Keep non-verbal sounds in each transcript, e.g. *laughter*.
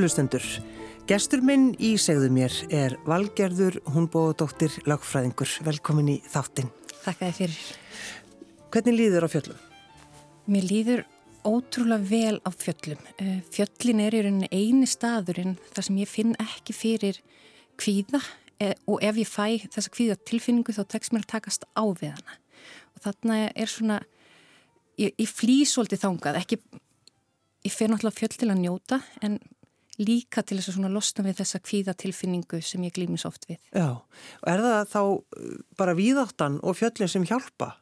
Kæru lustendur, gestur minn í segðu mér er Valgerður Húnbóðdóttir lagfræðingur. Velkomin í þáttinn. Þakka þið fyrir. Hvernig líður á fjöllum? Mér líður ótrúlega vel á fjöllum. Eh, fjöllin er í rauninni eini staðurinn þar sem ég finn ekki fyrir kvíða eh, og ef ég fæ þessa kvíða tilfinningu þá tekst mér að takast á við hana. Og þarna er svona, ég, ég flý svolítið þangað, ekki, ég fer náttúrulega fjöll til að njóta en líka til þess að losna við þessa kvíðatilfinningu sem ég glýmis oft við. Já, og er það þá uh, bara víðáttan og fjöllin sem hjálpa?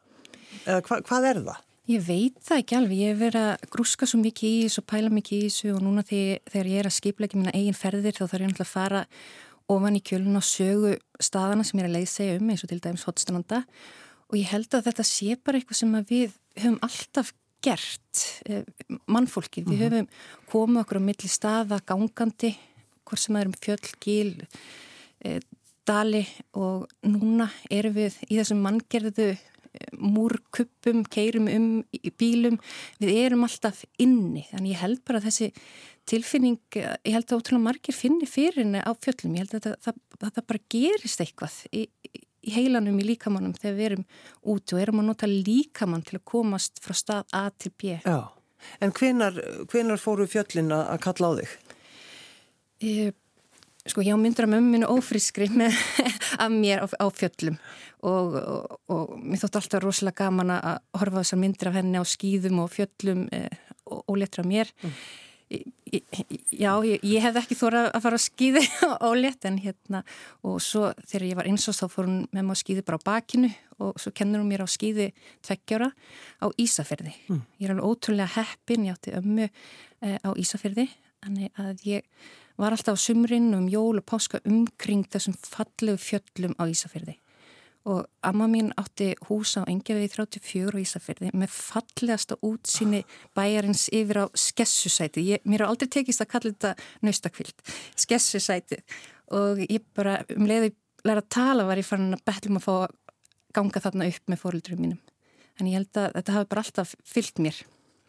Eða hva, hvað er það? Ég veit það ekki alveg, ég hef verið að grúska svo mikið í þessu og pæla mikið í þessu og núna þegar, þegar ég er að skipla ekki mína eigin ferðir þá þarf ég náttúrulega að fara ofan í kjölun og sögu staðana sem ég er að leið segja um eins og til dæmis hotstrananda og ég held að þetta sé bara eitthvað sem við höfum alltaf gert eh, mannfólki. Við -hmm. höfum komið okkur á milli staða gangandi, hvort sem er um fjöll, gíl, e, dali og núna erum við í þessum manngerðu eh, múrkuppum, keirum um í bílum, við erum alltaf inni, þannig ég held bara þessi tilfinning, ég held að ótrúlega margir finni fyrir henni á fjöllum, ég held að það, það, það bara gerist eitthvað í, í heilanum í líkamannum þegar við erum út og erum að nota líkamann til að komast frá stað A til B. Já, en hvenar, hvenar fóru fjöllin að kalla á þig? E, sko, ég á myndur að mömminu ófrískri með *laughs* af mér á, á fjöllum og, og, og mér þótt alltaf rosalega gaman að horfa þessar myndir af henni á skýðum og fjöllum e, og, og letra mér. Mm. Já, ég, ég hef ekki þóra að fara að skýði á *laughs* létt en hérna og svo þegar ég var einsast þá fór hún með maður að skýði bara á bakinu og svo kennur hún mér á skýði tveggjára á Ísafjörði. Mm. Ég er alveg ótrúlega heppin, ég átti ömmu eh, á Ísafjörði, þannig að ég var alltaf á sumrin um jól og páska umkring þessum fallegu fjöllum á Ísafjörði og amma mín átti húsa á Engjavegi 34 og Ísafjörði með fallegasta útsýni bæjarins yfir á skessusæti. Ég, mér har aldrei tekist að kalla þetta naustakvild, skessusæti og ég bara um leiði læra að tala var ég farin að betlum að fá að ganga þarna upp með fóröldurum mínum. En ég held að þetta hafi bara alltaf fyllt mér.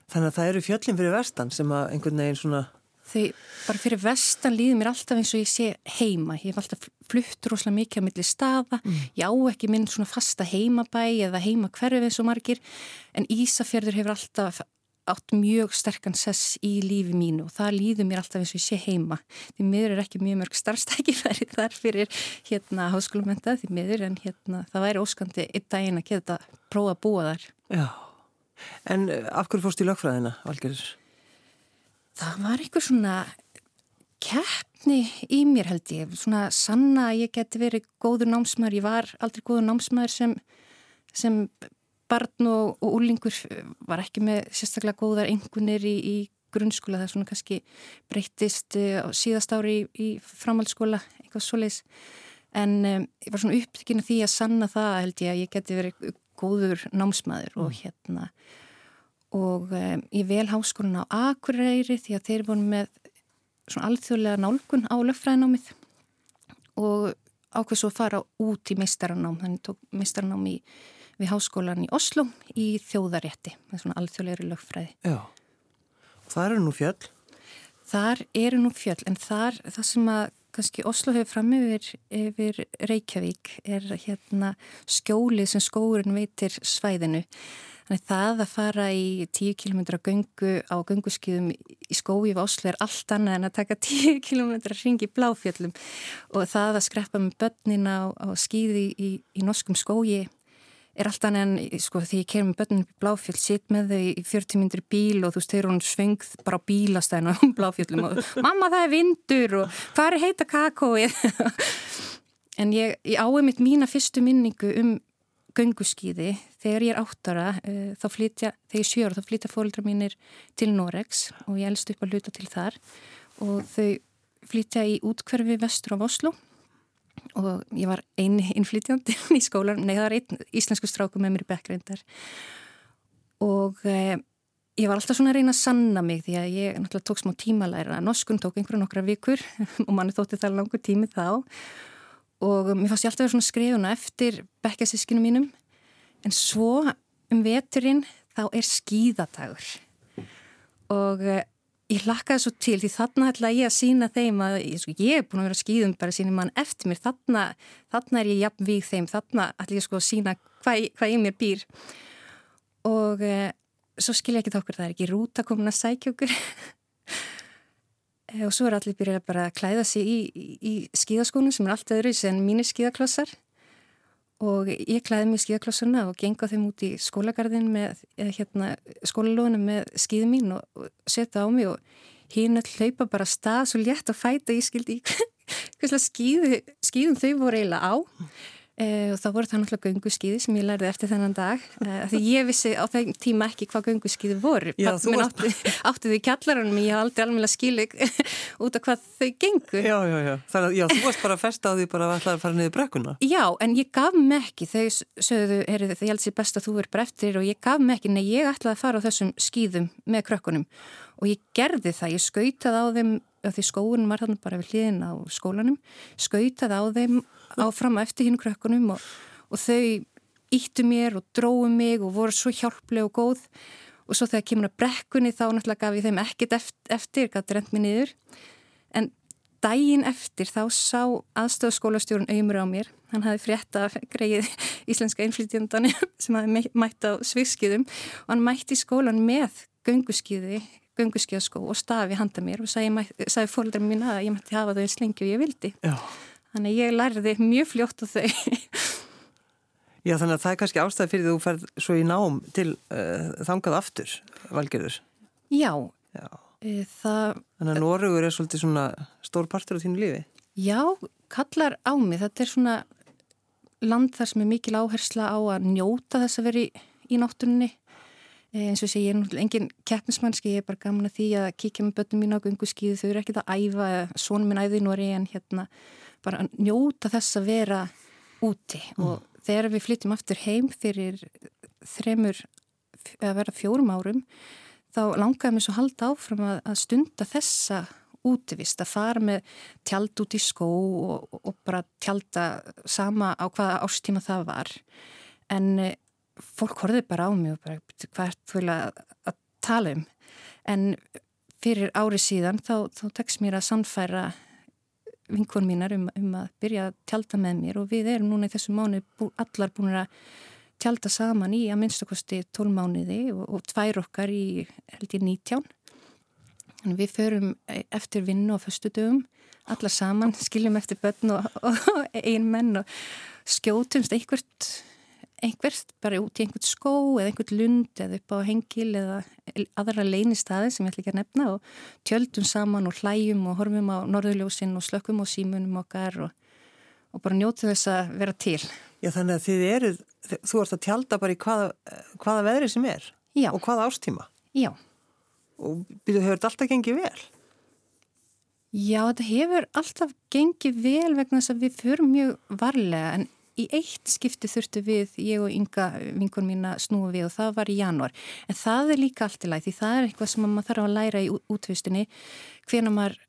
Þannig að það eru fjöllin fyrir vestan sem að einhvern veginn svona Þau bara fyrir vestan líður mér alltaf eins og ég sé heima. Ég hef alltaf fluttur ósláð mikið á milli staða. Mm. Ég á ekki minn svona fasta heimabæ eða heima hverfið eins og margir. En Ísafjörður hefur alltaf átt mjög sterkan sess í lífi mínu og það líður mér alltaf eins og ég sé heima. Því miður er ekki mjög mörg starfstækifæri *laughs* þar fyrir hérna háskólumenda því miður en hérna það væri óskandi einn daginn að geta prófa að búa þar. Já, en eh, af hverju fórst í lögfræðina, Valgerður? Það var eitthvað svona keppni í mér held ég, svona sanna að ég geti verið góður námsmaður, ég var aldrei góður námsmaður sem, sem barn og, og úlingur var ekki með sérstaklega góðar engunir í, í grunnskóla, það svona kannski breyttist uh, síðast ári í, í framhaldsskóla, eitthvað svoleis en um, ég var svona upptökina því að sanna það held ég að ég geti verið góður námsmaður mm. og hérna og um, ég vel háskólan á Akureyri því að þeir voru með svona alþjóðlega nálgun á löffræðinámið og ákveð svo að fara út í meistaranám. Þannig tók meistaranám í, við háskólan í Oslo í þjóðarétti með svona alþjóðlegri löffræði Já, það eru nú fjöll. Þar eru nú fjöll en þar, það sem að kannski Oslo hefur fram yfir, yfir Reykjavík er hérna skjólið sem skórin veitir svæðinu Þannig það að fara í 10 km göngu á gönguskiðum í skói Oslo er allt annað en að taka 10 km ringi í bláfjöllum og það að skreppa með börnin á, á skýði í, í norskum skói er allt annað en sko því ég ker með börnin upp í bláfjöld, sitt með þau í 40 mindri bíl og þú veist, þeir eru hún svengð bara á bílastæðinu á *laughs* bláfjöldum og mamma það er vindur og hvað er heita kakóið? *laughs* en ég, ég áði mitt mína fyrstu minningu um gönguskíði þegar ég er áttara uh, þá flytja, þegar ég sjöra þá flytja fólkdra mínir til Noregs og ég elst upp að luta til þar. Og þau flytja í útkverfi vestur á Oslo. Og ég var eini innflytjandi *laughs* í skólan, nei það var einn íslensku stráku með mér í bekkrindar og uh, ég var alltaf svona að reyna að sanna mig því að ég náttúrulega tók smá tímalæra norskun tók einhverja nokkra vikur *laughs* og manni þótti það langur tími þá. og mér fannst ég alltaf að vera svona skrifuna eftir bekkasískinu mínum. En svo um veturinn þá er skíðatagur og uh, ég lakkaði svo til því þarna ætla ég að sína þeim að sko, ég er búin að vera skýðum bara sína mann eftir mér. Þarna, þarna er ég jafn við þeim. Þarna ætla ég sko að sína hvað, hvað ég mér býr. Og e, svo skilja ekki þokkur það er ekki rúta komin að sækja okkur *laughs* og svo er allir byrjað bara að klæða sig í, í, í skýðaskónum sem er allt öðru sem mínir skýðaklossar og ég klæði mig skíðaklossuna og genga þeim út í skólagarðin með hérna, skólalóðinu með skíðum mín og, og setja á mig og hínu hlaupa bara stað svo létt að fæta ég skildi í *laughs* hvað skíðum þau voru eiginlega á Uh, og þá voru það náttúrulega gönguskýði sem ég lærði eftir þennan dag. Uh, því ég vissi á þeim tíma ekki hvað gönguskýði voru. Já, menn átti, *laughs* átti því kjallarunum ég haf aldrei alveg skilu *laughs* út af hvað þau gengur Já, já, já, þannig að já, þú varst bara að festa á því bara að ætlaði að fara niður brekkuna. Já, en ég gaf mig ekki. Þau sögðu, heyrðu, það held sér best að þú verður bara eftir og ég gaf mig ekki, nei ég ætlaði að fara á þessum skýðum með krökkunum. Og ég gerði það, ég skautaði á þeim því skóun var þarna bara við hliðin á skólanum, skautaði á þeim áfram eftir hinn krökkunum og, og þau íttu mér og dróðu mig og voru svo hjálpleg og góð. Og svo þegar kemur að brekkunni þá náttúrulega gaf ég þeim ekkit eftir, gæti rent mér niður. En daginn eftir þá sá aðstöðskólastjórun auðmur á mér, hann hafi frétta greið íslenska innflytjöndan *laughs* sem hafi mætt á sviðskiðum og hann mætti skólan með gönguskiði gönguskíðaskó og stafi handa mér og sagði, sagði fólkdæmi mín að ég mætti hafa þau eins lengi og ég vildi Já Þannig ég lærði mjög fljótt á þau. Já, þannig að það er kannski ástæði fyrir því að þú ferð svo í nám til uh, þangað aftur, valgerður. Já. Já. E, það... Þannig að Norugur er svolítið svona stór partur á þínu lífi. Já, kallar á mig. Þetta er svona land þar sem er mikil áhersla á að njóta þess að veri í, í náttúrunni. E, eins og sé ég er náttúrulega engin keppnismannski, ég er bara gaman að því að kíkja með börnum mín á gungu skíðu. Þau eru ekkit að æfa, svonum minn æði í Norri en hérna bara að njóta þess að vera úti mm. og þegar við flytjum aftur heim fyrir þremur að vera fjórum árum þá langaðum við svo halda áfram að, að stunda þessa útivist að fara með tjald út í skó og, og bara tjalda sama á hvaða ástíma það var en eh, fólk horfið bara á mig og bara hvað er þú að, að tala um? En fyrir ári síðan þá, þá tekst mér að sannfæra vinkon mínar um, um að byrja að tjálta með mér og við erum núna í þessu mánu bú, allar búin að tjálta saman í að minnstakosti 12 mánuði og, og tvær okkar í held ég 19 Þannig við förum eftir vinnu og föstu dögum allar saman, *laughs* skiljum eftir börn og, og einmenn og skjótumst einhvert einhvert bara út í einhvert skó eða einhvert lund eða upp á hengil eða aðra leinistaði sem ég ætla ekki að nefna og tjöldum saman og hlæjum og horfum á norðurljósinn og slökkum á símunum okkar og, og bara njótu þess að vera til. Já þannig að þið eru, þú ert að tjálta bara í hvaða, hvaða veðri sem er Já. og hvaða ástíma. Já. Og byrjuð hefur þetta alltaf gengið vel? Já þetta hefur alltaf gengið vel vegna þess að við förum mjög varlega en í eitt skipti þurftu við, ég og ynga vinkun mín að snúa við og það var í januar. En það er líka allt í læð því það er eitthvað sem maður þarf að læra í útvistinni hvena maður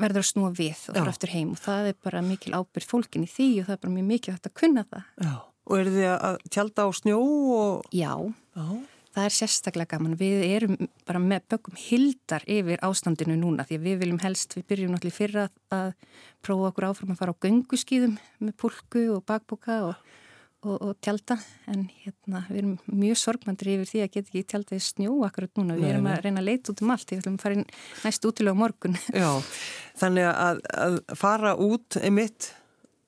verður að snúa við og fara aftur heim og það er bara mikil ábyrð fólkin í því og það er bara mjög mikil hægt að kunna það. Já, og eru þið að tjálta á snjó? Og... Já, Já, það er sérstaklega gaman. Við erum bara með bökum hildar yfir ástandinu núna því að við viljum helst, við byrjum náttúrulega fyrra að prófa okkur áfram að fara á gönguskýðum með pulku og bakboka og, og, og tjálta en hérna við erum mjög sorgmandri yfir því að geta ekki tjáltaði snjó akkurat núna. Við erum að reyna að leita út um allt, við ætlum að fara næst útilega á morgun. *laughs* Já, þannig að, að fara út einmitt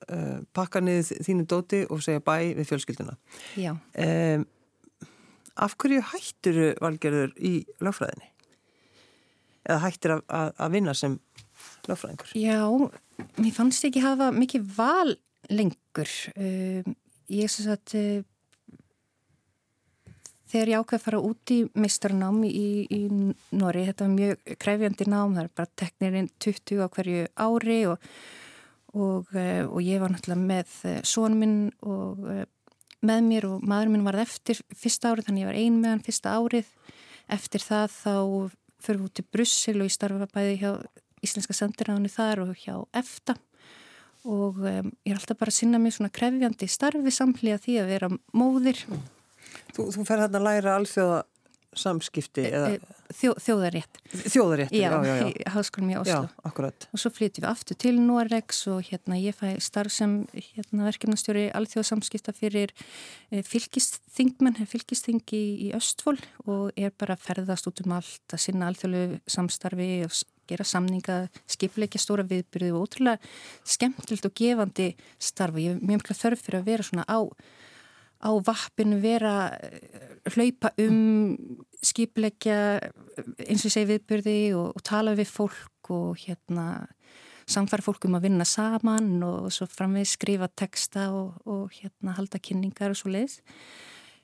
uh, pakka niður þínu dóti og segja bæ við fjölskylduna. Já. Um, Af hverju hættir valgerður í lögfræðinni? Eða hættir að, að, að vinna sem lögfræðingur? Já, mér fannst ekki hafa mikið val lengur. Um, ég er svo að uh, þegar ég ákveði að fara út í meistarnám í, í Nóri, þetta var mjög kræfjandi nám, það er bara teknirinn 20 á hverju ári og, og, uh, og ég var náttúrulega með uh, sónminn og með mér og maður minn varð eftir fyrsta árið, þannig ég var ein með hann fyrsta árið. Eftir það þá fyrir við út til Brussel og ég starfa bæði hjá Íslenska sendiráðinu þar og hjá EFTA og um, ég er alltaf bara að sinna mér svona krefjandi starfi samlega því að vera móðir. Þú, þú fer hérna að læra alþjóða samskipti Eh, eða eh, Þjó, þjóðarétt. þjóðaréttir, Já, já, já, já. háskólum í Oslo. Já, akkurat. Og svo flytjum við aftur til Noregs og hérna ég fæ starf sem hérna, verkefnastjóri alþjóðsamskipta fyrir e, fylgisþingmenn, fylgisþing í, í Östfól og er bara að ferðast út um allt að sinna alþjóðlu samstarfi og gera samninga, skipleikja stóra viðbyrði og ótrúlega skemmtilegt og gefandi starf og ég hef mjög mjög þörf fyrir að vera svona á á vappinu vera eh, hlaupa um skipleggja eins og ég segi viðbyrði og, og tala við fólk og hérna samfara fólk um að vinna saman og svo framveg skrifa texta og, og hérna halda kynningar og svo leiðs.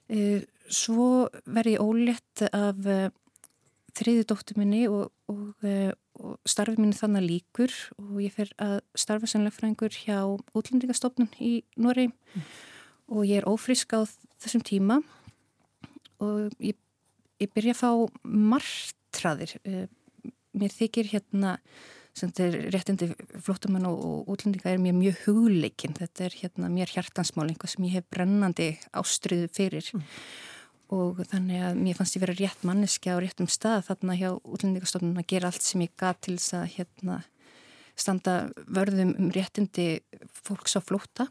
Uh, svo verði ég ólétt af uh, þriði dóttur minni og, og, uh, og starfi minni þannig líkur og ég fer að starfa sem lögfræðingur hjá útlendingastofnun í Noregi og ég er ófrísk á þessum tíma og ég, ég byrja að fá martraðir. Eh, Mér þykir hérna, sem þetta er réttindi flóttamann og, útlendinga er mér mjög hugleikinn. Þetta er hérna mér hjartansmál, einhvað sem ég hef brennandi ástriðu fyrir og þannig að mér fannst ég vera rétt manneskja á réttum stað þarna hjá útlendingastofnun að gera allt sem ég gat til þess að hérna standa vörðum um réttindi fólks á flótta.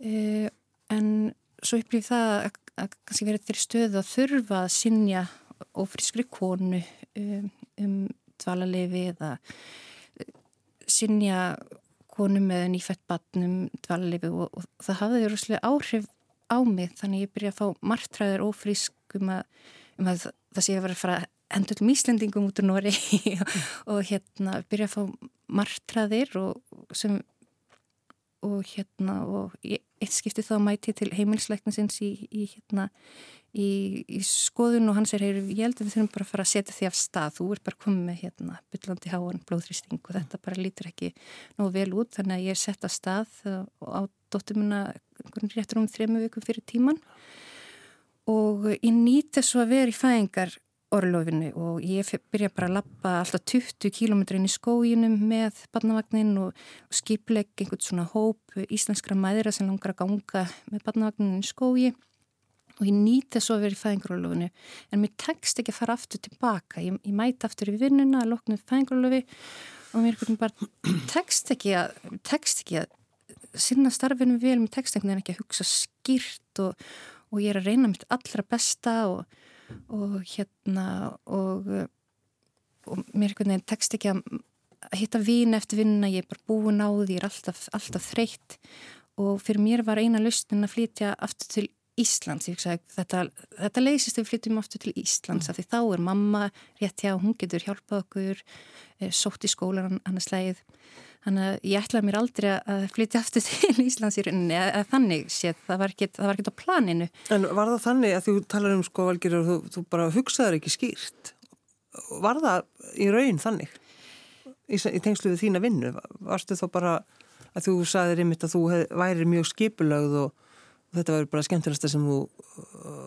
Uh, en svo upplýf það að, að kannski verið þeirri stöðu að þurfa að sinja ofriskri konu um, um dvalarlefi eða uh, sinja konu með nýfætt batnum dvalarlefi og, og það hafði rúslega áhrif á mig þannig ég byrja að fá margtræður ofrisk um að, um að það sé að vera að fara endur til míslendingum út úr Nóri *laughs* og, og hérna byrja að fá margtræðir og sem og hérna og eitt skipti þá mæti til heimilsleiknisins í, í hérna í, í skoðun og hann sér heyr, ég held að við þurfum bara að fara að setja því af stað. Þú er bara komið með hérna byllandi háan blóðrýsting og þetta bara lítur ekki nógu vel út þannig að ég er sett af stað og á dóttumuna réttur um þremu vikum fyrir tíman og ég nýti svo að vera í fæðingar orlofinu og ég byrja bara að lappa alltaf 20 km inn í skóginum með barnavagnin og, og skipleg einhvern svona hóp íslenskra mæðira sem langar að ganga með barnavagnin í skógi og ég nýti svo að vera í fæðingarorlofinu. En mér tekst ekki að fara aftur tilbaka. Ég, ég mæti aftur í vinnuna að lokna fæðingarorlofi og mér bara tekst ekki að tekst ekki að sinna starfinu vel, mér tekst ekki að hugsa skýrt og, og ég er að reyna mitt allra besta og og hérna og, og mér tekst ekki að hitta vín eftir vinnuna, ég er bara búin á því ég er alltaf, alltaf þreytt. Og fyrir mér var eina lausnin að flytja aftur til Íslands sagði, þetta, þetta leysist við flytjum aftur til Íslands af því þá er mamma rétt hjá, hún getur hjálpað okkur sótt í skólan annars leið þannig að ég ætlaði mér aldrei að flytja aftur *laughs* til Íslands í rauninni að þannig séð, það var ekkert á planinu. En var það þannig að þú talar um sko valgir og þú, þú bara hugsaður ekki skýrt? Var það í raun þannig? Í, í tengslu við þína vinnu? Varstu þá bara að þú sagðir einmitt að þú hef, væri mjög skipulögð og, og þetta væri bara skemmtilegsta sem þú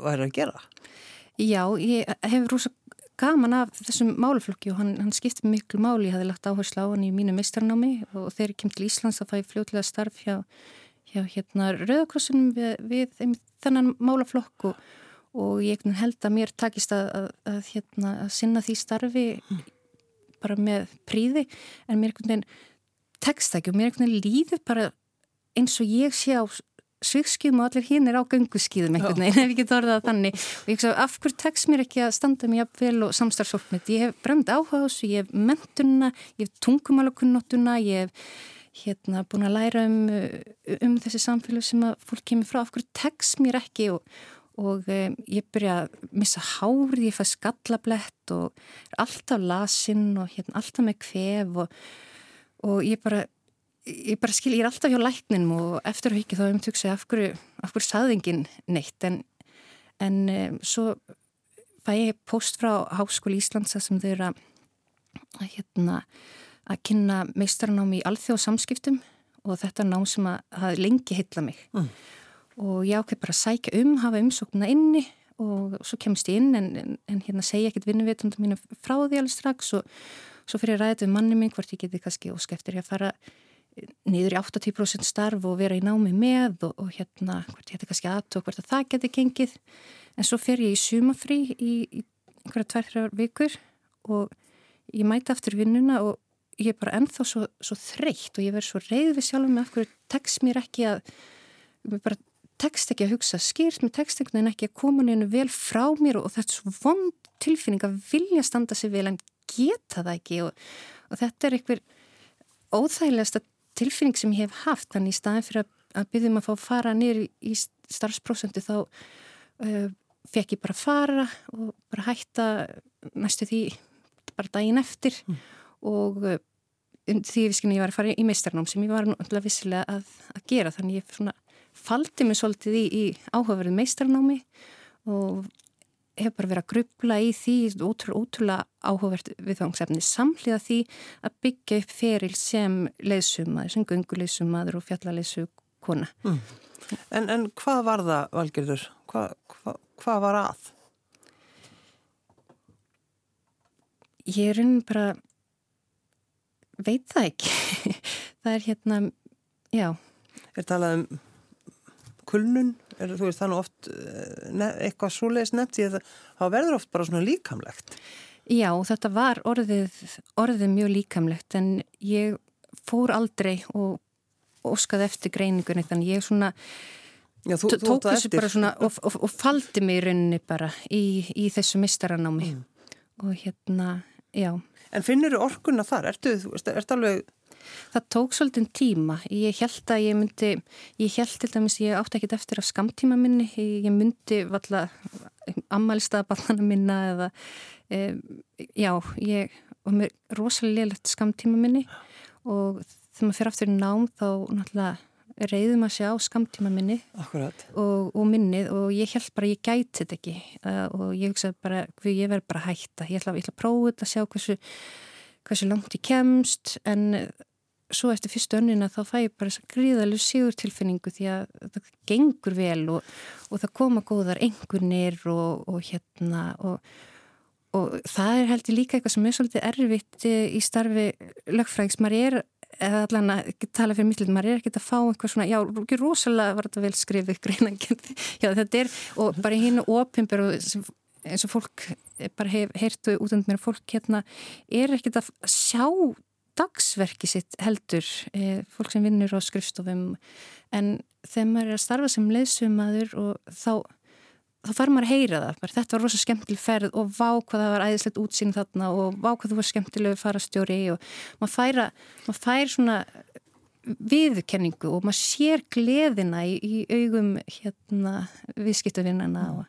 væri að gera. Já, ég hef rosa gaman af þessum máluflokki og hann, hann skipti miklu máli, ég hafði lagt áherslu á hann í mínu meistarnámi og þegar ég kem til Íslands þá fæ ég fljóðlega starf hjá, hjá hérna Rauðakrossunum við, við þennan máluflokk og, og ég held að mér takist að, að, að, hérna, að sinna því starfi bara með príði en mér tekst ekki og mér líður bara eins og ég sé á svikskjum og allir hinn er á gönguskýðum einhvern veginn, ef ég get orðað þannig. Og ég hugsa, af hverju tekst mér ekki að standa mér jafnvel og samstarfsfólknit, ég hef brend áhuga á þessu, ég hef mentununa, ég hef tungumálakunnotuna, ég hef hérna búin að læra um, um þessi samfélag sem að fólk kemur frá, af hverju tekst mér ekki? Og, og um, ég byrja að missa hárið, ég fæ skallablett og er alltaf lasinn og hérna alltaf með kvef og, og ég bara ég bara skil, ég er alltaf hjá lækninum og eftir að hugja þá tökst af hverju, af hverju saðingin neitt en, en um, svo fæ ég post frá Háskóli Íslands sem þau eru að, hérna, að kynna meistranámi í alþjóðsamskiptum og þetta er nám sem að hafi lengi heitla mig mm. og ég ákveð bara að sækja um, hafa umsóknuna inni og svo kemst ég inn en, en, en hérna segja ekkert vinnuvitundum mínu frá því alveg strax og svo fyrir að ræða um manni minn hvort ég geti kannski óskæftir að fara niður í 80% starf og vera í námi með og, og hérna, hvort ég hætti kannski aðtók hvort að það geti gengið. En svo fer ég í sumafrí í, í einhverja tvær-þrjár vikur og ég mæti aftur vinnuna og ég er bara ennþá svo, svo þreytt og ég verð svo reyð við sjálf með af hverju tekst mér ekki að mér bara tekst ekki að hugsa skýrt, mér tekst einhvern veginn ekki að koma neina vel frá mér og, og þetta er svo vond tilfinning að vilja standa sig vel en geta það ekki og, og þetta er einhver óþægilegasta tilfinning sem ég hef haft þannig í staðin fyrir að, byrjum að fá fara nýri í starfsprosentu þá uh, fekk ég bara fara og bara hætta næstu því bara daginn eftir mm. og uh, því visskinn ég var að fara í meistarnám sem ég var náttúrulega vissilega að, að gera þannig ég faldi mig svolítið í, í áhugaverðu meistarnámi og hef bara verið að grubla í því ótrúlega, ótrúlega áhugavert viðfangsefni samhliða því að byggja upp feril sem leðsumadur, sem gunguleðsumadur og fjallaleysu kona. Mm. En, en hvað var það, Valgerður? Hva, hva, hvað var að? Ég er unn bara veit það ekki. *laughs* það er hérna, já. Er talað um kulnun, er, þú veist þannig oft eh, eitthvað svoleiðis nefnt því að það verður oft bara svona líkamlegt. Já, þetta var orðið, orðið mjög líkamlegt en ég fór aldrei og óskaði eftir greiningunni þannig ég svona Já, þú, tók þú þessu bara svona og, og, og faldi mig í rauninni bara í, í þessu mistaranámi mm. og hérna, já. En finnur þú orkunna þar? Ertu, þú veist, ertu alveg það tók svolítið tíma. Ég held að ég myndi, ég held til dæmis, ég átti ekkit eftir af skamtíma minni, ég myndi valla ammælstaðaballana minna eða, e, já, ég var með rosalega leilægt skamtíma minni. Og þegar maður fyrir aftur í nám þá náttúrulega reyðum að sjá skamtíma minni og, og minnið. Og ég held bara ég gæti þetta ekki. Uh, og ég hugsaði bara, ég verð bara hætta. Ég ætla, ég ætla að prófa þetta að sjá hversu hversu langt ég kemst en svo eftir fyrstu önnina þá fæ ég bara þess að gríðalegu sígur tilfinningu því að það gengur vel og, og það koma góðar engurnir og, og hérna og, og það er heldur líka eitthvað sem er svolítið erfitt í starfi lögfræðings, maður er eða allan að tala fyrir mittlum, maður er ekkert að fá eitthvað svona, já, rosalega var þetta vel skrifið *laughs* greinangjönd, já þetta er og bara hinn og opimbur eins og fólk bara hef, heyrtu út undir mér, fólk hérna er ekkert að sjá dagsverki sitt heldur e, fólk sem vinnur á skrifstofum. En þegar maður er að starfa sem leðsumadur og þá þá fær maður að heyra það, bara, þetta var rosa skemmtileg ferð og vá hvað það var æðislegt útsýn þarna og vá hvað þú var skemmtilegu farastjóri og maður fær, að, maður fær svona viðkenningu og maður sér gleðina í, í augum hérna viðskiptavinnana og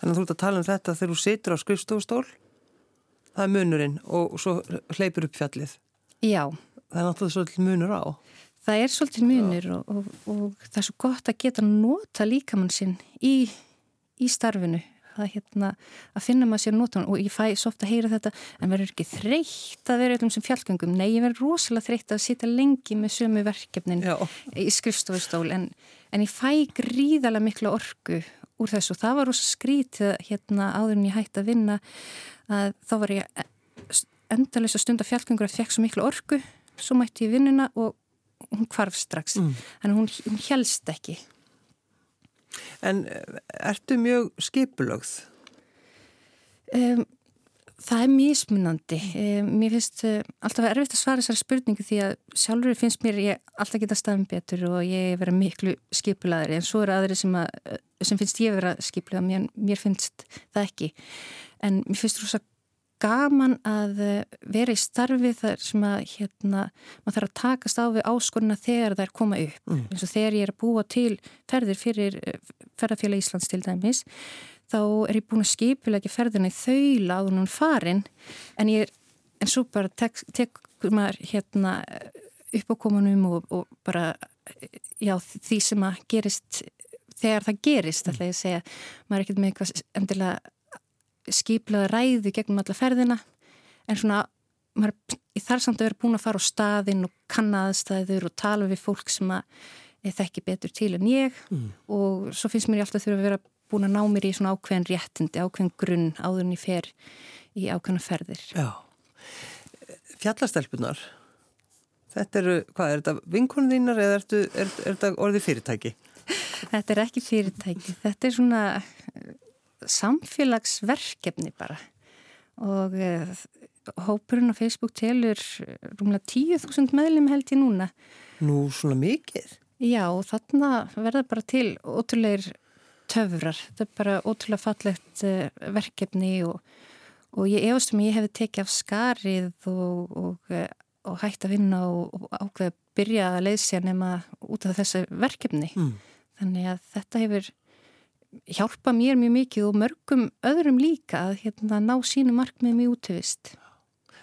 Þannig að þú ert að tala um þetta þegar þú situr á skrifstofustól það er munurinn og svo hleypur upp fjallið Já. Það er náttúrulega svolítið munur á. Það er svolítið munur og, og, og það er svo gott að geta nota líkamann sinn í, í starfinu. Að, hérna, að finna maður sér nótunum og ég fæ svo ofta að heyra þetta en verður ekki þreytt að vera um sem fjallgöngum nei, ég verður rosalega þreytt að sitja lengi með sömu verkefnin Já. í skrifstofustól en, en ég fæ gríðarlega miklu orgu úr þessu. Það var rosa skrítið hérna áður en ég hætti að vinna að þá var ég endalist að stunda fjallgöngur að fekk svo miklu orgu svo mætti ég vinnuna og hún kvarf strax. Mm. en hún, hún helst ekki. En eh, ertu mjög skipulögð? Um, það er mismunandi. Um, mér finnst uh, alltaf erfitt að svara þessari spurningu því að sjálfur finnst mér ég alltaf geta staðum betur og ég vera miklu skipulaðri en svo eru aðri sem, að, sem finnst ég vera skipulöð mér, mér finnst það ekki en mér finnst rosa gaman að eh, vera í starfi þar sem að hérna, maður þarf að takast á við áskoruna þegar það er koma upp. Mm. eins og þegar ég er að búa til ferðir fyrir eh, ferðarfélag Íslands til dæmis, þá er ég búin að skipilegja ferðina í þaula á húnum farin, en ég er, en svo bara tekur tek maður hérna upp á komunum og, og bara, já, því sem að gerist þegar það gerist, mm. ætla ég segja, maður er ekkert með eitthvað endilega skiplaða ræðu gegnum alla ferðina en svona maður þarf samt að vera búin að fara á staðin og kannaðstæður og tala við fólk sem að þekki betur til en ég mm. og svo finnst mér ég alltaf þurfa að vera búin að ná mér í svona ákveðin réttindi, ákveðin grunn áðurinn í fer í ákveðina ferðir. Já, fjallastelpunar Þetta eru, hvað, er þetta vinkunum þínar eða er, er, er þetta orðið fyrirtæki? Þetta er ekki fyrirtæki, þetta er svona eh, samfélagsverkefni bara og uh, hópurinn á Facebook telur rúmlega 10.000 meðlum held ég núna. Nú svona mikið? Já, og þarna verða bara til ótrúleir töfrar. Þetta er bara ótrúlega fallegt uh, verkefni og, og ég efast um að ég hefði tekið af skarið og, og og hægt að vinna og, og ákveða að byrja að leysa nema út af þessu verkefni. Mm. Þannig að þetta hefur hjálpað mér mjög mikið og mörgum öðrum líka að hérna, ná sínu markmið mjög útvist.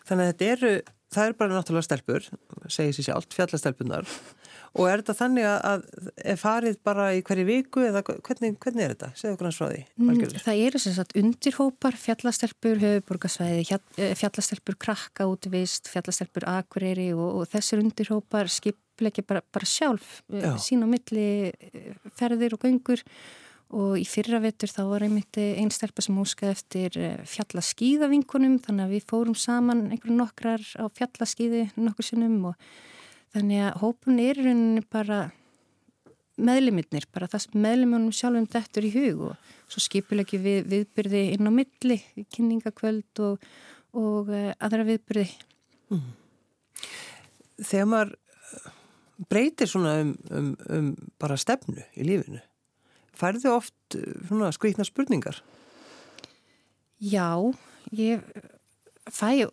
Þannig að þetta eru, það eru bara náttúrulega stelpur, segir sér sjálf, fjallastelpunar Og er þetta þannig að er farið bara í hverju viku eða hvernig, hvernig er þetta? Segðu okkur hans frá því. Mm, það eru sem sagt undirhópar, fjallastelpur, höfuborgarsvæði, eh, fjallastelpur krakka útvist, fjallastelpur akureyri og, og þessir undirhópar skipleiki bara, bara sjálf eh, Já. sín og milli eh, ferðir og göngur og í fyrra vetur þá var einmitt einn stelpa sem óskaði eftir fjallaskíðavinkunum þannig að við fórum saman einhverjum nokkrar á fjallaskíði nokkur sinnum og Þannig að hópun er bara meðliminnir, bara það sem meðlimunum sjálfum dettur í hug og svo skipilegi við viðbyrði inn á milli, kynningakvöld og, og aðra viðbyrði. Mm. Þegar maður eh, breytir svona um, um, um bara stefnu í lífinu, færðu oft eh, svona skvítna spurningar? Já, ég fæ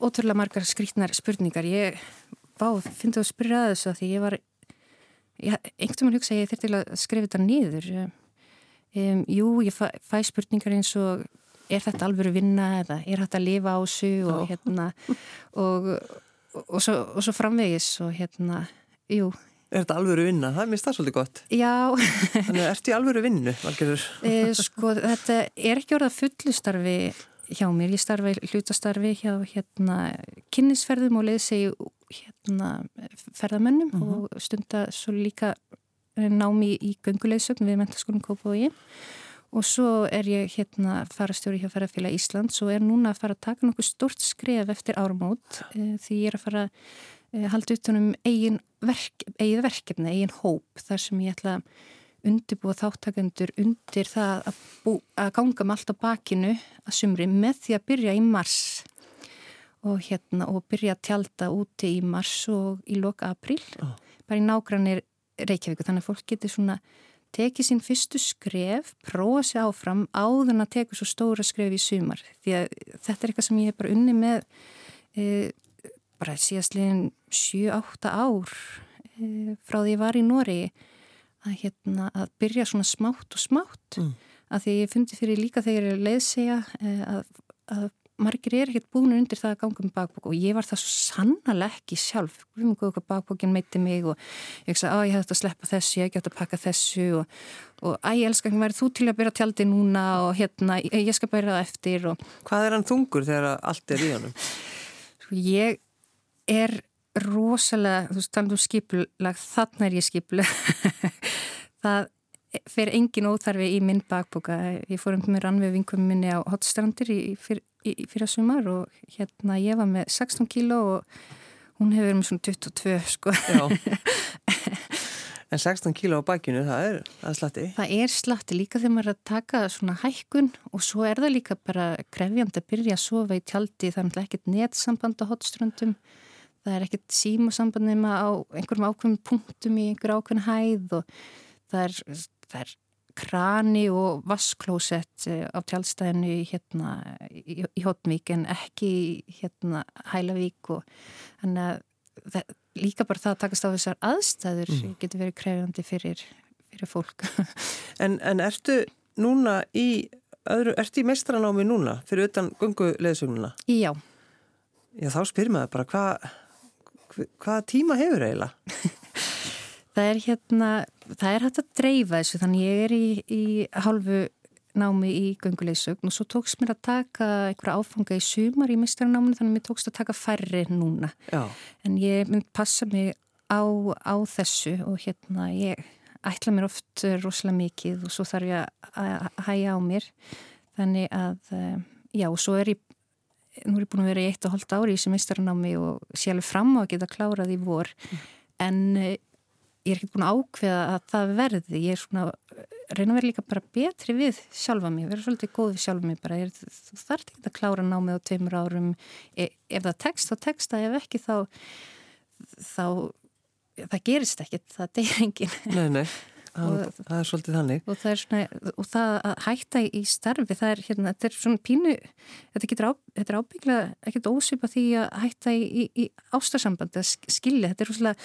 ótrúlega margar skrítnar spurningar. Ég finnst þú að spyrja að þessu að því ég var einhvern veginn hugsa að ég þurfti að skrifa þetta niður um, Jú, ég fæ, fæ spurningar eins og er þetta alveg að vinna eða er þetta að lifa á þessu og Já. hérna og, og, og, svo, og svo framvegis og hérna, jú Er þetta að vinna? Það mista svolítið gott Já Þannig að ertu í alveg að vinna, valgerður? *laughs* E, sko, þetta er ekki orðað fullustarfi hjá mér. Ég starfa í hlutastarfi hjá hérna kynnisferðum og leiðsegi hérna ferðamönnum mhm. -huh. og stunda svo líka námi í gönguleysögn við mentaskólum Kópavogi og svo er ég hérna farastjóri hjá Ferðarfélag Íslands og er núna að fara að taka nokkuð stort skref eftir ármót e, því ég er að fara að e, halda utanum eigin verk, verkefni, eigin hóp þar sem ég ætla að undirbúa þáttakendur undir það að, bú, að ganga með allt á bakinu að sumri með því að byrja í mars og hérna og byrja að tjálta úti í mars og í loka april oh. bara í nágrannir Reykjavík þannig að fólk getur svona tekið sín fyrstu skref, prófa sér áfram áðurna að teka svo stóra skref í sumar því að þetta er eitthvað sem ég hef bara unni með e, bara síðastlegin 7-8 ár e, frá því ég var í Nóriði að, hérna, að byrja svona smátt og smátt mm. að því ég fundi fyrir líka þegar ég leiðsega eh, að, að margir er ekkert búin undir það að ganga um bakbók og ég var það svo sannlega ekki sjálf við mjög góða bakbókin meiti mig og ég sagði að ég þetta að sleppa þessu, ég gett að pakka þessu og, og ég elskar ekki verið þú til að byrja tjaldi núna og hérna ég skal byrja það eftir og... Hvað er hann þungur þegar allt er í honum? *laughs* Sko, ég er rosalega, þú veist, talað um skipulag, þannig er ég skipulag. *laughs* það fer engin óþarfi í minn bakboka. Ég fór um með rannveg vinkum minni á hotstrandir í, fyr, í, fyrra sumar og hérna ég var með 16 kíló og hún hefur verið með svona 22, sko. Já. *laughs* En 16 kíló á bakinu, það er, það er slatti? Það er slatti líka þegar maður er að taka svona hækkun og svo er það líka bara krefjandi að byrja að sofa í tjaldi, það er ekkert netsamband á hotstrandum það er ekkert símasamband nema á einhverjum ákveðum punktum í einhver ákveðin hæð og það er, það er krani og vasklósett eh, á tjálstæðinu hérna, í, í Hotnvík en ekki hérna Hælavík og þannig að það, líka bara það að takast á þessar aðstæður mm. getur verið krefjandi fyrir, fyrir fólk. *laughs* En, en ertu núna í, öðru, ertu í mestranámi núna fyrir utan gunguleðsumuna? Já. Já þá spyrir maður bara hvað hvaða tíma hefur eiginlega? *laughs* það er hérna, það er hægt að dreifa þessu þannig ég er í, í halvu námi í gönguleysögn og svo tókst mér að taka einhverja áfanga í sumar í mistranáminu þannig að mér tókst að taka færri núna Já. en ég mynd passa mig á, á þessu og hérna ég ætla mér oft rosalega mikið og svo þarf ég að hæja á mér þannig að eh, já og svo er ég nú er ég búin að vera í eitt og hóllt ári í semestaranámi og sé alveg fram á að geta klárað í vor. Mm. en eh, ég er ekki búin að ákveða að það verði. Ég er svona, reyna að vera líka bara betri við sjálfa mig, vera svolítið góð við sjálfa mig bara, er, þú þarf ekki að klára námið á tveimur árum, e, ef það tekst þá tekst það, ef ekki þá þá það gerist ekkit, það deyr engin Nei, nei það, það er svolítið þannig og það, svona, og það að hætta í starfi það er, hérna, þetta er svona pínu þetta getur á, ábygglega ekkert ósvipa því að hætta í, í, í ástarsamband að skilja, þetta er svona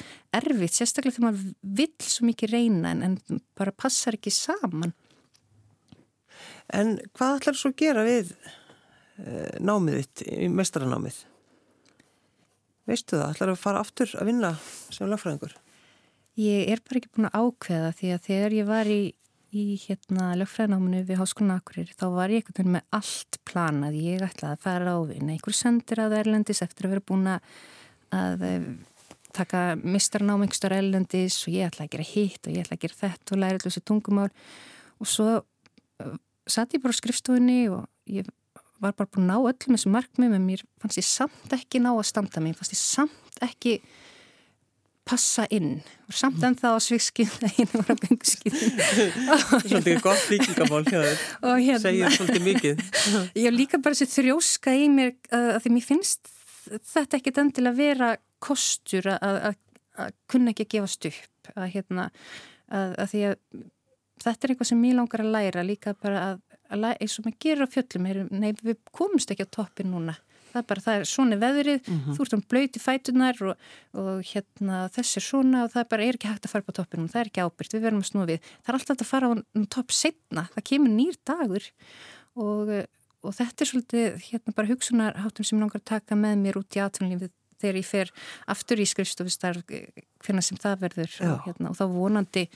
erfitt, sérstaklega þegar maður vill svo mikið reyna en, en bara passar ekki saman En hvað ætlar svo að gera við e, námið þitt mestaranámið? Veistu það, ætlar að fara aftur að vinna sem lagfræðingur? Ég er bara ekki búin að ákveða því að þegar ég var í, í hérna lögfræðnáminu við Háskólan Akkurir þá var ég veginn með allt planað. Ég ætlaði að fara á vinna einhver sendir að Erlendis eftir að vera búin að eh, taka mistarnám einhverstar Erlendis og ég ætlaði að gera hitt og ég ætlaði að gera þetta og læra þessi tungumál. Og svo uh, satt ég bara á skrifstofunni og ég var bara búin að ná öllum þessu markmið með mér fannst ég samt ekki ná að standa. Mig, fannst ég samt ekki passa inn. Og samt en þá svikskið einu voru að gangskið Svolítið gott líkingamál *laughs* hérna, segir svolítið mikið. *laughs* Ég líka bara þessi þrjóska í mér að, að því mér finnst þetta ekkit endilega vera kostur að, að, að kunna ekki að gefast upp að hérna að því að þetta er eitthvað sem ég langar að læra líka bara að eins og maður gerir á fjöllum nei við komumst ekki á toppin núna það er bara, það er svona veðrið, mm -hmm. þú ert um blöyti fætunar og, og hérna þess er svona og það bara er ekki hægt að fara på toppinum, það er ekki ábyrgt, við verðum að snúa við. Það er alltaf að fara á um topp setna, það kemur nýr dagur og, og þetta er svolítið hérna bara hugsunarháttum sem langar að taka með mér út í atvinnlífið þegar ég fer aftur í skrifstofistarf hvernig sem það verður og, hérna, og þá vonandi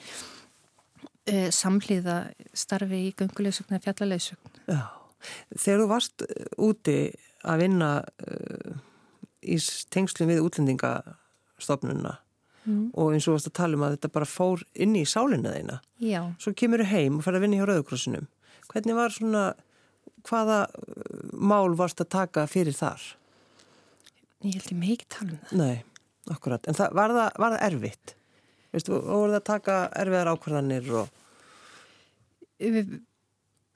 uh, samhliða starfi í göngulegsögn eða fjallalauðsögn. Já, þegar þú varst úti að vinna uh, í tengslum við útlendingastofnununa mm. og eins og varst að tala um að þetta bara fór inn í sálinna þeina. Já. Svo kemur þau heim og fer að vinna hjá Rauðkrossinum. Hvernig var svona, hvaða uh, mál varst að taka fyrir þar? Ég held ég mig ekki tala um það. Nei, akkurat. En það, var, það, var það erfitt? Veistu, voru það að taka erfiðar ákvarðanir og...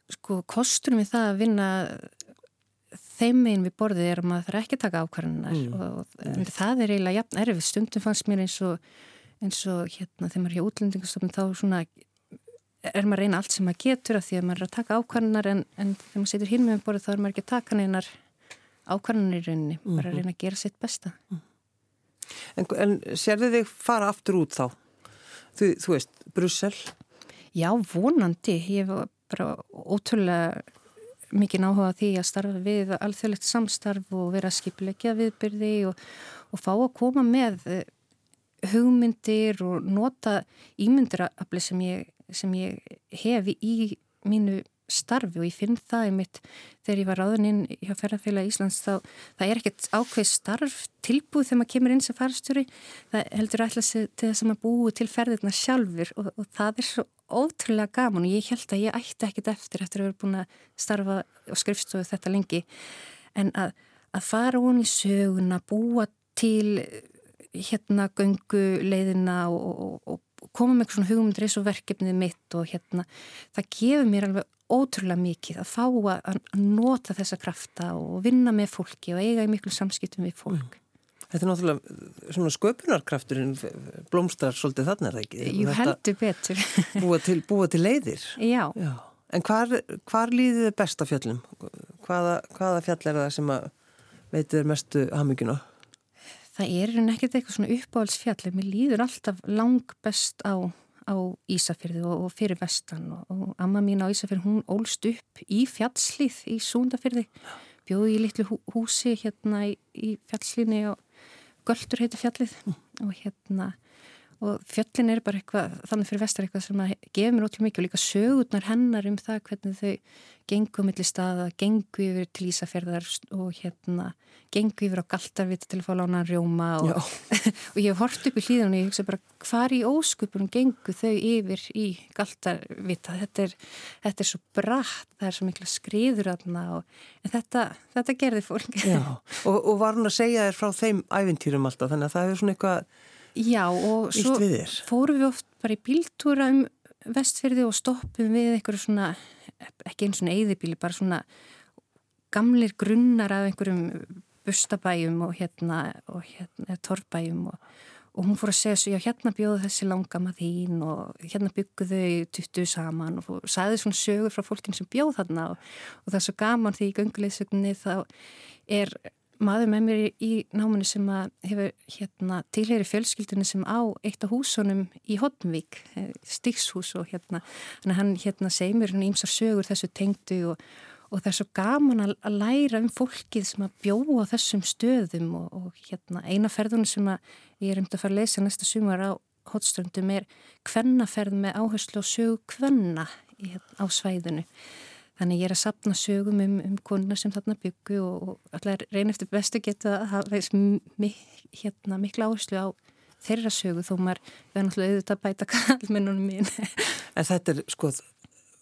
Sko, kosturum við það að vinna þeim meginn við borðið er að maður þarf ekki að taka ákvarðanar mm. og, og það er eiginlega jafn erfið. Stundum fannst mér eins og, eins og hérna þegar maður er hjá útlendingastofnum þá svona er maður að reyna allt sem maður getur af því að maður er að taka ákvarðanar en, en þegar maður setur hinn með borðið þá er maður ekki að taka neinar ákvarðanar í rauninni, mm -hmm. bara að mhm. reyna að gera sitt besta. Mm. En, en sérðu þig fara aftur út þá? Þú, þú veist, Brussel? Já, vonandi. Ég var bara ótrúlega mikið náhuga því að starfa við alþjóðlegt samstarf og vera skipilegja viðbyrði og, og fá að koma með eh, hugmyndir og nota ímyndirafli sem ég, sem ég hefi í mínu starfi. Og ég finn það í mitt þegar ég var ráðuninn hjá ferðarfélag Íslands þá það er ekkert ákveð starf tilbúð þegar maður kemur inn sem farstjóri það heldur alltaf til þess að maður búi til ferðirna sjálfur og, og það er svo ótrúlega gaman og ég held að ég ætti ekkit eftir eftir að vera búin að starfa og skrifstofu þetta lengi en að, að fara hún í söguna, búa til hérna göngu leiðina og, og, og koma með svona hugmyndir eins og verkefnið mitt og hérna það gefur mér alveg ótrúlega mikið að fá að, að nota þessa krafta og vinna með fólki og eiga í miklu samskiptum við fólk. Mm. Þetta er náttúrulega svona sköpunarkrafturinn blómstrar svolítið þarna er það ekki? Jú heldur betur. *laughs* búa, til, búa til leiðir? Já. Já. En hvar, hvar líðið þið besta fjöllum? Hvaða, hvaða fjall er það sem að veitir mestu haminguna? Það er ekkert eitthvað svona uppáhaldsfjall. Mér líður alltaf lang best á, á Ísafyrði og, og fyrir vestan og, og amma mín á Ísafyrði hún ólst upp í fjallslið í Súndafyrði. Bjóði í litlu húsi hérna í, í fjallslíðni og Göldur heitir fjallið og hérna og fjöllin er bara eitthvað, þannig fyrir vestar eitthvað sem að gefa mér ótrúlega mikið og líka sögurnar hennar um það hvernig þau gengu millir staða, gengu yfir til Ísafjörðar og hérna gengu yfir á Galtarvita til að fá lána rjóma og, *laughs* og ég hef hort upp í hlýðan og ég hugsa bara hvar í óskupunum gengu þau yfir í Galtarvita þetta er, þetta er svo bratt það er svo mikla skriður aðna en þetta, þetta gerði fólk. *laughs* Og, og var hann að segja þér frá þeim ævintýrum alltaf? Þannig að það hefur svona eitthvað Já og svo fórum við oft bara í bíltúra um vestfyrði og stoppum við einhverju svona, ekki eins og eðibíli, bara svona gamlir grunnar af einhverjum bustabæjum og hérna, og hérna torfbæjum og, og hún fór að segja svo, já hérna bjóðu þessi langama þín og hérna bygguðu þau tuttu saman. Og sæði svona sögur frá fólkin sem bjóð þarna og, og það er svo gaman því í gönguleysögninni þá er maður með mér í námanu sem hefur hérna, tilheri fjölskyldunni sem á eitt af húsunum í Hotnvík, eh, Stíkshús og hérna, hann hérna segir mér ímsar sögur þessu tengdu og, og það er svo gaman að, læra um fólkið sem að bjóa þessum stöðum og, og hérna eina ferðunum sem ég er um að fara að lesa næsta sumar á Hotströndum er kvennaferð með áherslu og sögu kvenna á svæðinu Þannig ég er að sapna sögum um, um konuna sem þarna byggu og, og allar reyn eftir bestu geta að hafa mik, hérna, mikla áherslu á þeirra sögu þó maður verður náttúrulega auðvitað að bæta *laughs* kallmennunum mín. En þetta er sko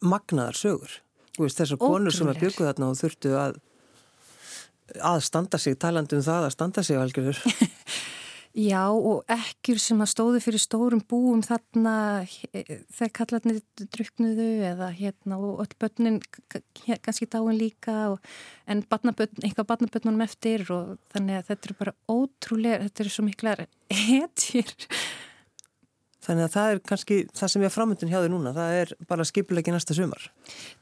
magnaðar sögur. Þessar konur sem að byggu þarna og þurftu að að standa sig, talandu um það að standa sig algjörður. *laughs* Já og ekkjur sem að stóðu fyrir stórum búum þarna þegar kallarnir druknuðu eða hérna og öll börnin kannski dáin líka og, en barnabörn, eitthvað barnabörnunum eftir og þannig að þetta er bara ótrúlega, þetta er svo miklar hetjir. Þannig að það er kannski það sem ég framöndun hjá þig núna, það er bara skipilegi næsta sumar.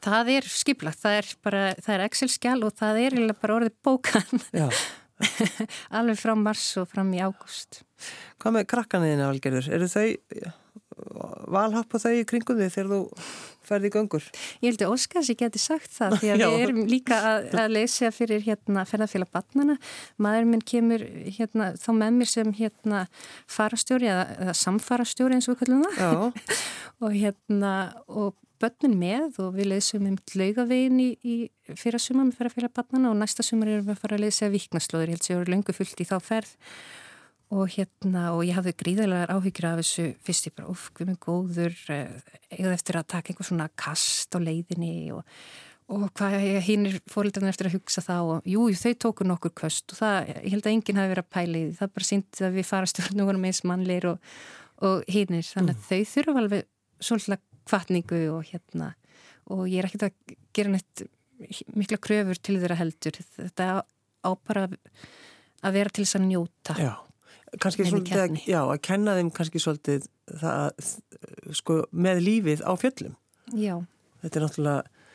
Það er skipilagt, það er bara, það er Excel-skjál og það er bara orðið bókan. Já. *laughs* *laughs* alveg frá mars og fram í ágúst. Hvað með krakkaniðina algerður? Eru þau valhappa þau í kringum því þegar þú ferði í göngur? Ég held að Óskars ég geti sagt það *laughs* því að við erum líka að, að leysa fyrir hérna ferðarfélag batnana maður minn kemur hérna þá með mér sem hérna farastjóri eða, eða samfarastjóri eins og við kallum það. *laughs* Og hérna og börnun með og við leysum um laugavegin í, í fyrra sumar með ferðarfélag barnana og næsta sumar erum við að fara að leysa viknaslóður, ég held að ég voru löngu fullt í þá ferð og hérna og ég hafði gríðarlegar áhyggjur af þessu fyrst. Ég bara, uff, við erum góður eða eftir að taka einhver svona kast á leiðinni og, og hvað hinn er fóröldarinn eftir að hugsa þá? Og jú, þau tóku nokkur köst og það, ég held að enginn hafi verið að pæli það bara síndi að við fara stjórnum eins mannleir og, og hinnir, þannig að mm. þau þurfa alveg svolítið kvartningu og hérna og ég er ekkert að gera neitt mikla kröfur til þeirra heldur. Þetta á bara að vera til þess að njóta Já, kannski svolítið að, já, að kenna þeim kannski svolítið það, sko, með lífið á fjöllum. Já. Þetta er náttúrulega,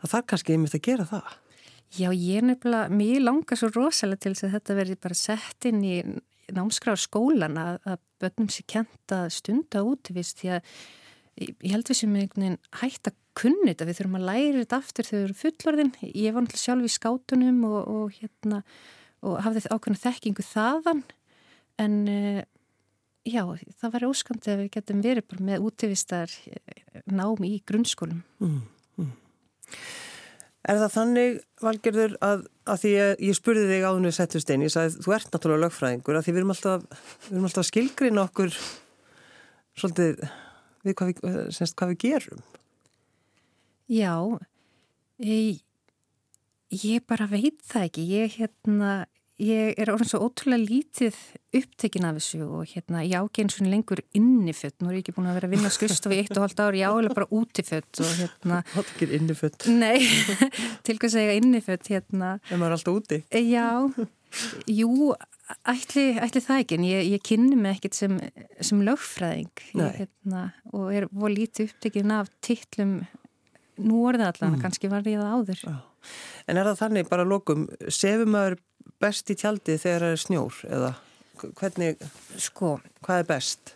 það þarf kannski einmitt að gera það. Já, ég er nefnilega, mér langar svo rosalega til þess að þetta verði bara sett inn í námskráð skólan að, að börnum sér kenta stunda útvist því að ég held við sem einhvern veginn hægt að kunni þetta, við þurfum að læra þetta aftur þegar við erum fullorðin, ég var náttúrulega sjálf í skátunum og, og hérna og hafði ákveðna þekkingu þaðan. En uh, já, það var óskandi að við getum verið bara með útífistar eh, námi í grunnskólum. Mm, mm. Er það þannig, Valgerður, að, að því ég, ég spurði þig áðinu settustein, ég sagði þú ert náttúrulega lögfræðingur, að því við erum alltaf, við erum alltaf skilgrinn okkur svolítið við hvað við, semst, hvað við gerum? Já, ég, ég bara veit það ekki. Ég, hérna, ég er orðin svo ótrúlega lítið upptekin af þessu og hérna, ég ágei eins og lengur innifött. Nú er ég ekki búin að vera að vinna skust á í eitt og halvt ári, ég álega bara útifött. Hérna, *laughs* er ekki innifött. Nei, *laughs* til hvað segja innifött. Hérna. En maður er alltaf úti. Já, jú, ætli, ætli það ekki en ég, ég kynni mig ekkert sem, sem lögfræðing ég, hérna, og er voru lítið upptekinn af tittlum nú orðið allan, mm. kannski var ég það áður Já. En er það þannig bara lókum, sefum maður best í tjaldi þegar það er snjór eða hvernig, sko, hvað er best?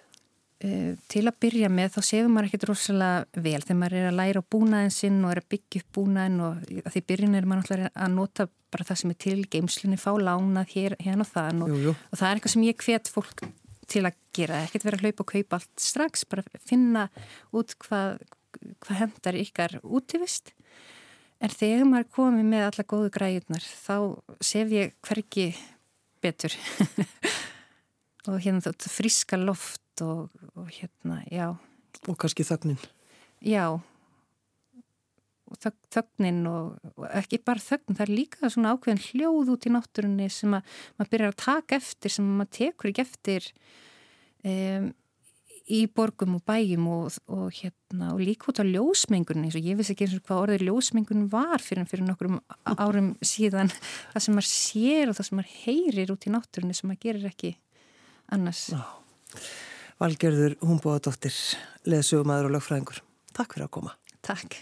Uh, til að byrja með þá séum maður ekkert rosalega vel. Þegar maður er að læra búnaðin sinn og er að byggja upp búnaðin og því byrjun er maður að nota bara það sem er til geimslunni, fá lánað hér, hérna og þann og, og það er eitthvað sem ég hvet fólk til að gera, ekkert vera að hlaupa og kaupa allt strax, bara finna út hvað, hvað hendar ykkar útivist. En þegar maður komið með alla góðu græjurnar þá sef ég hverki betur *laughs* og hérna þetta friska loft og, og hérna, já. Og kannski þögnin. Já. Og þögnin og, og ekki bara þögnin, það er líka svona ákveðin hljóð út í náttúrunni sem að maður byrjar að taka eftir sem maður tekur ekki eftir um, í borgum og bæjum og, og, hérna, og líka út á ljósmengunni eins og ég vissi ekki eins og hvað orðið ljósmengun var fyrir, fyrir nokkrum árum síðan. Það sem maður sér og það sem maður heyrir út í náttúrunni sem maður gerir ekki annars. Já. Valgerður Húmbóðadóttir leðsögumæður og lögfræðingur. Takk fyrir að koma. Takk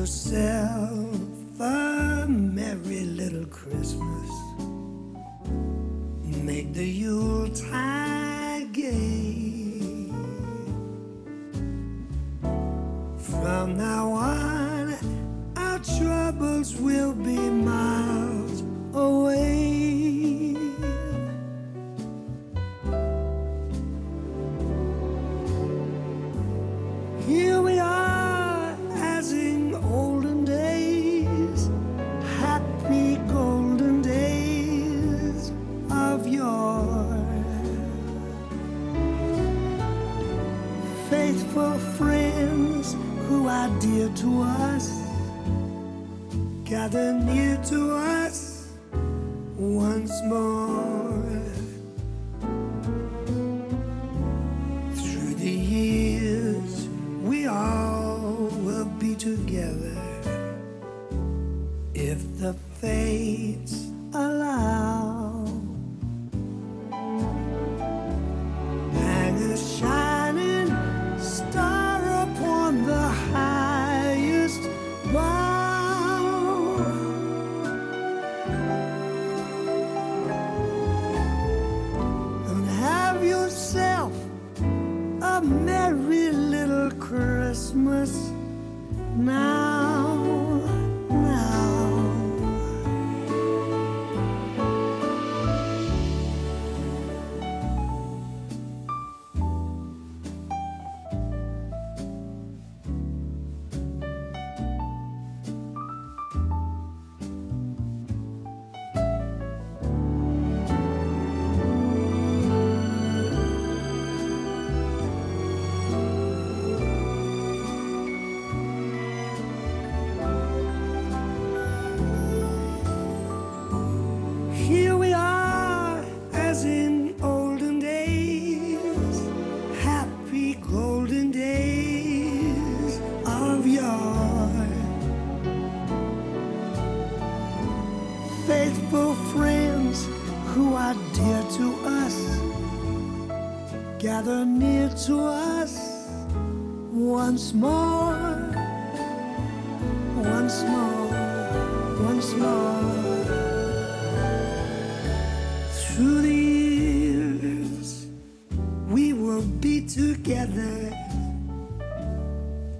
yourself a merry little Christmas. Once more, once more. Through the years, we will be together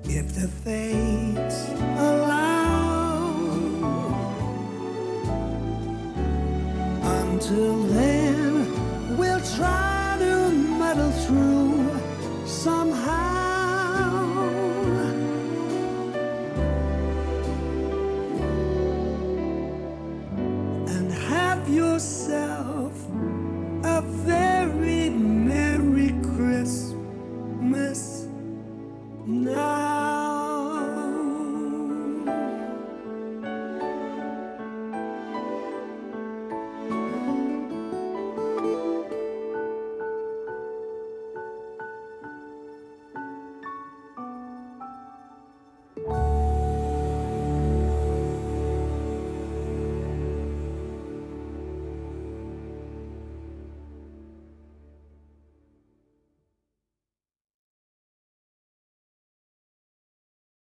if the fates allow. Until then,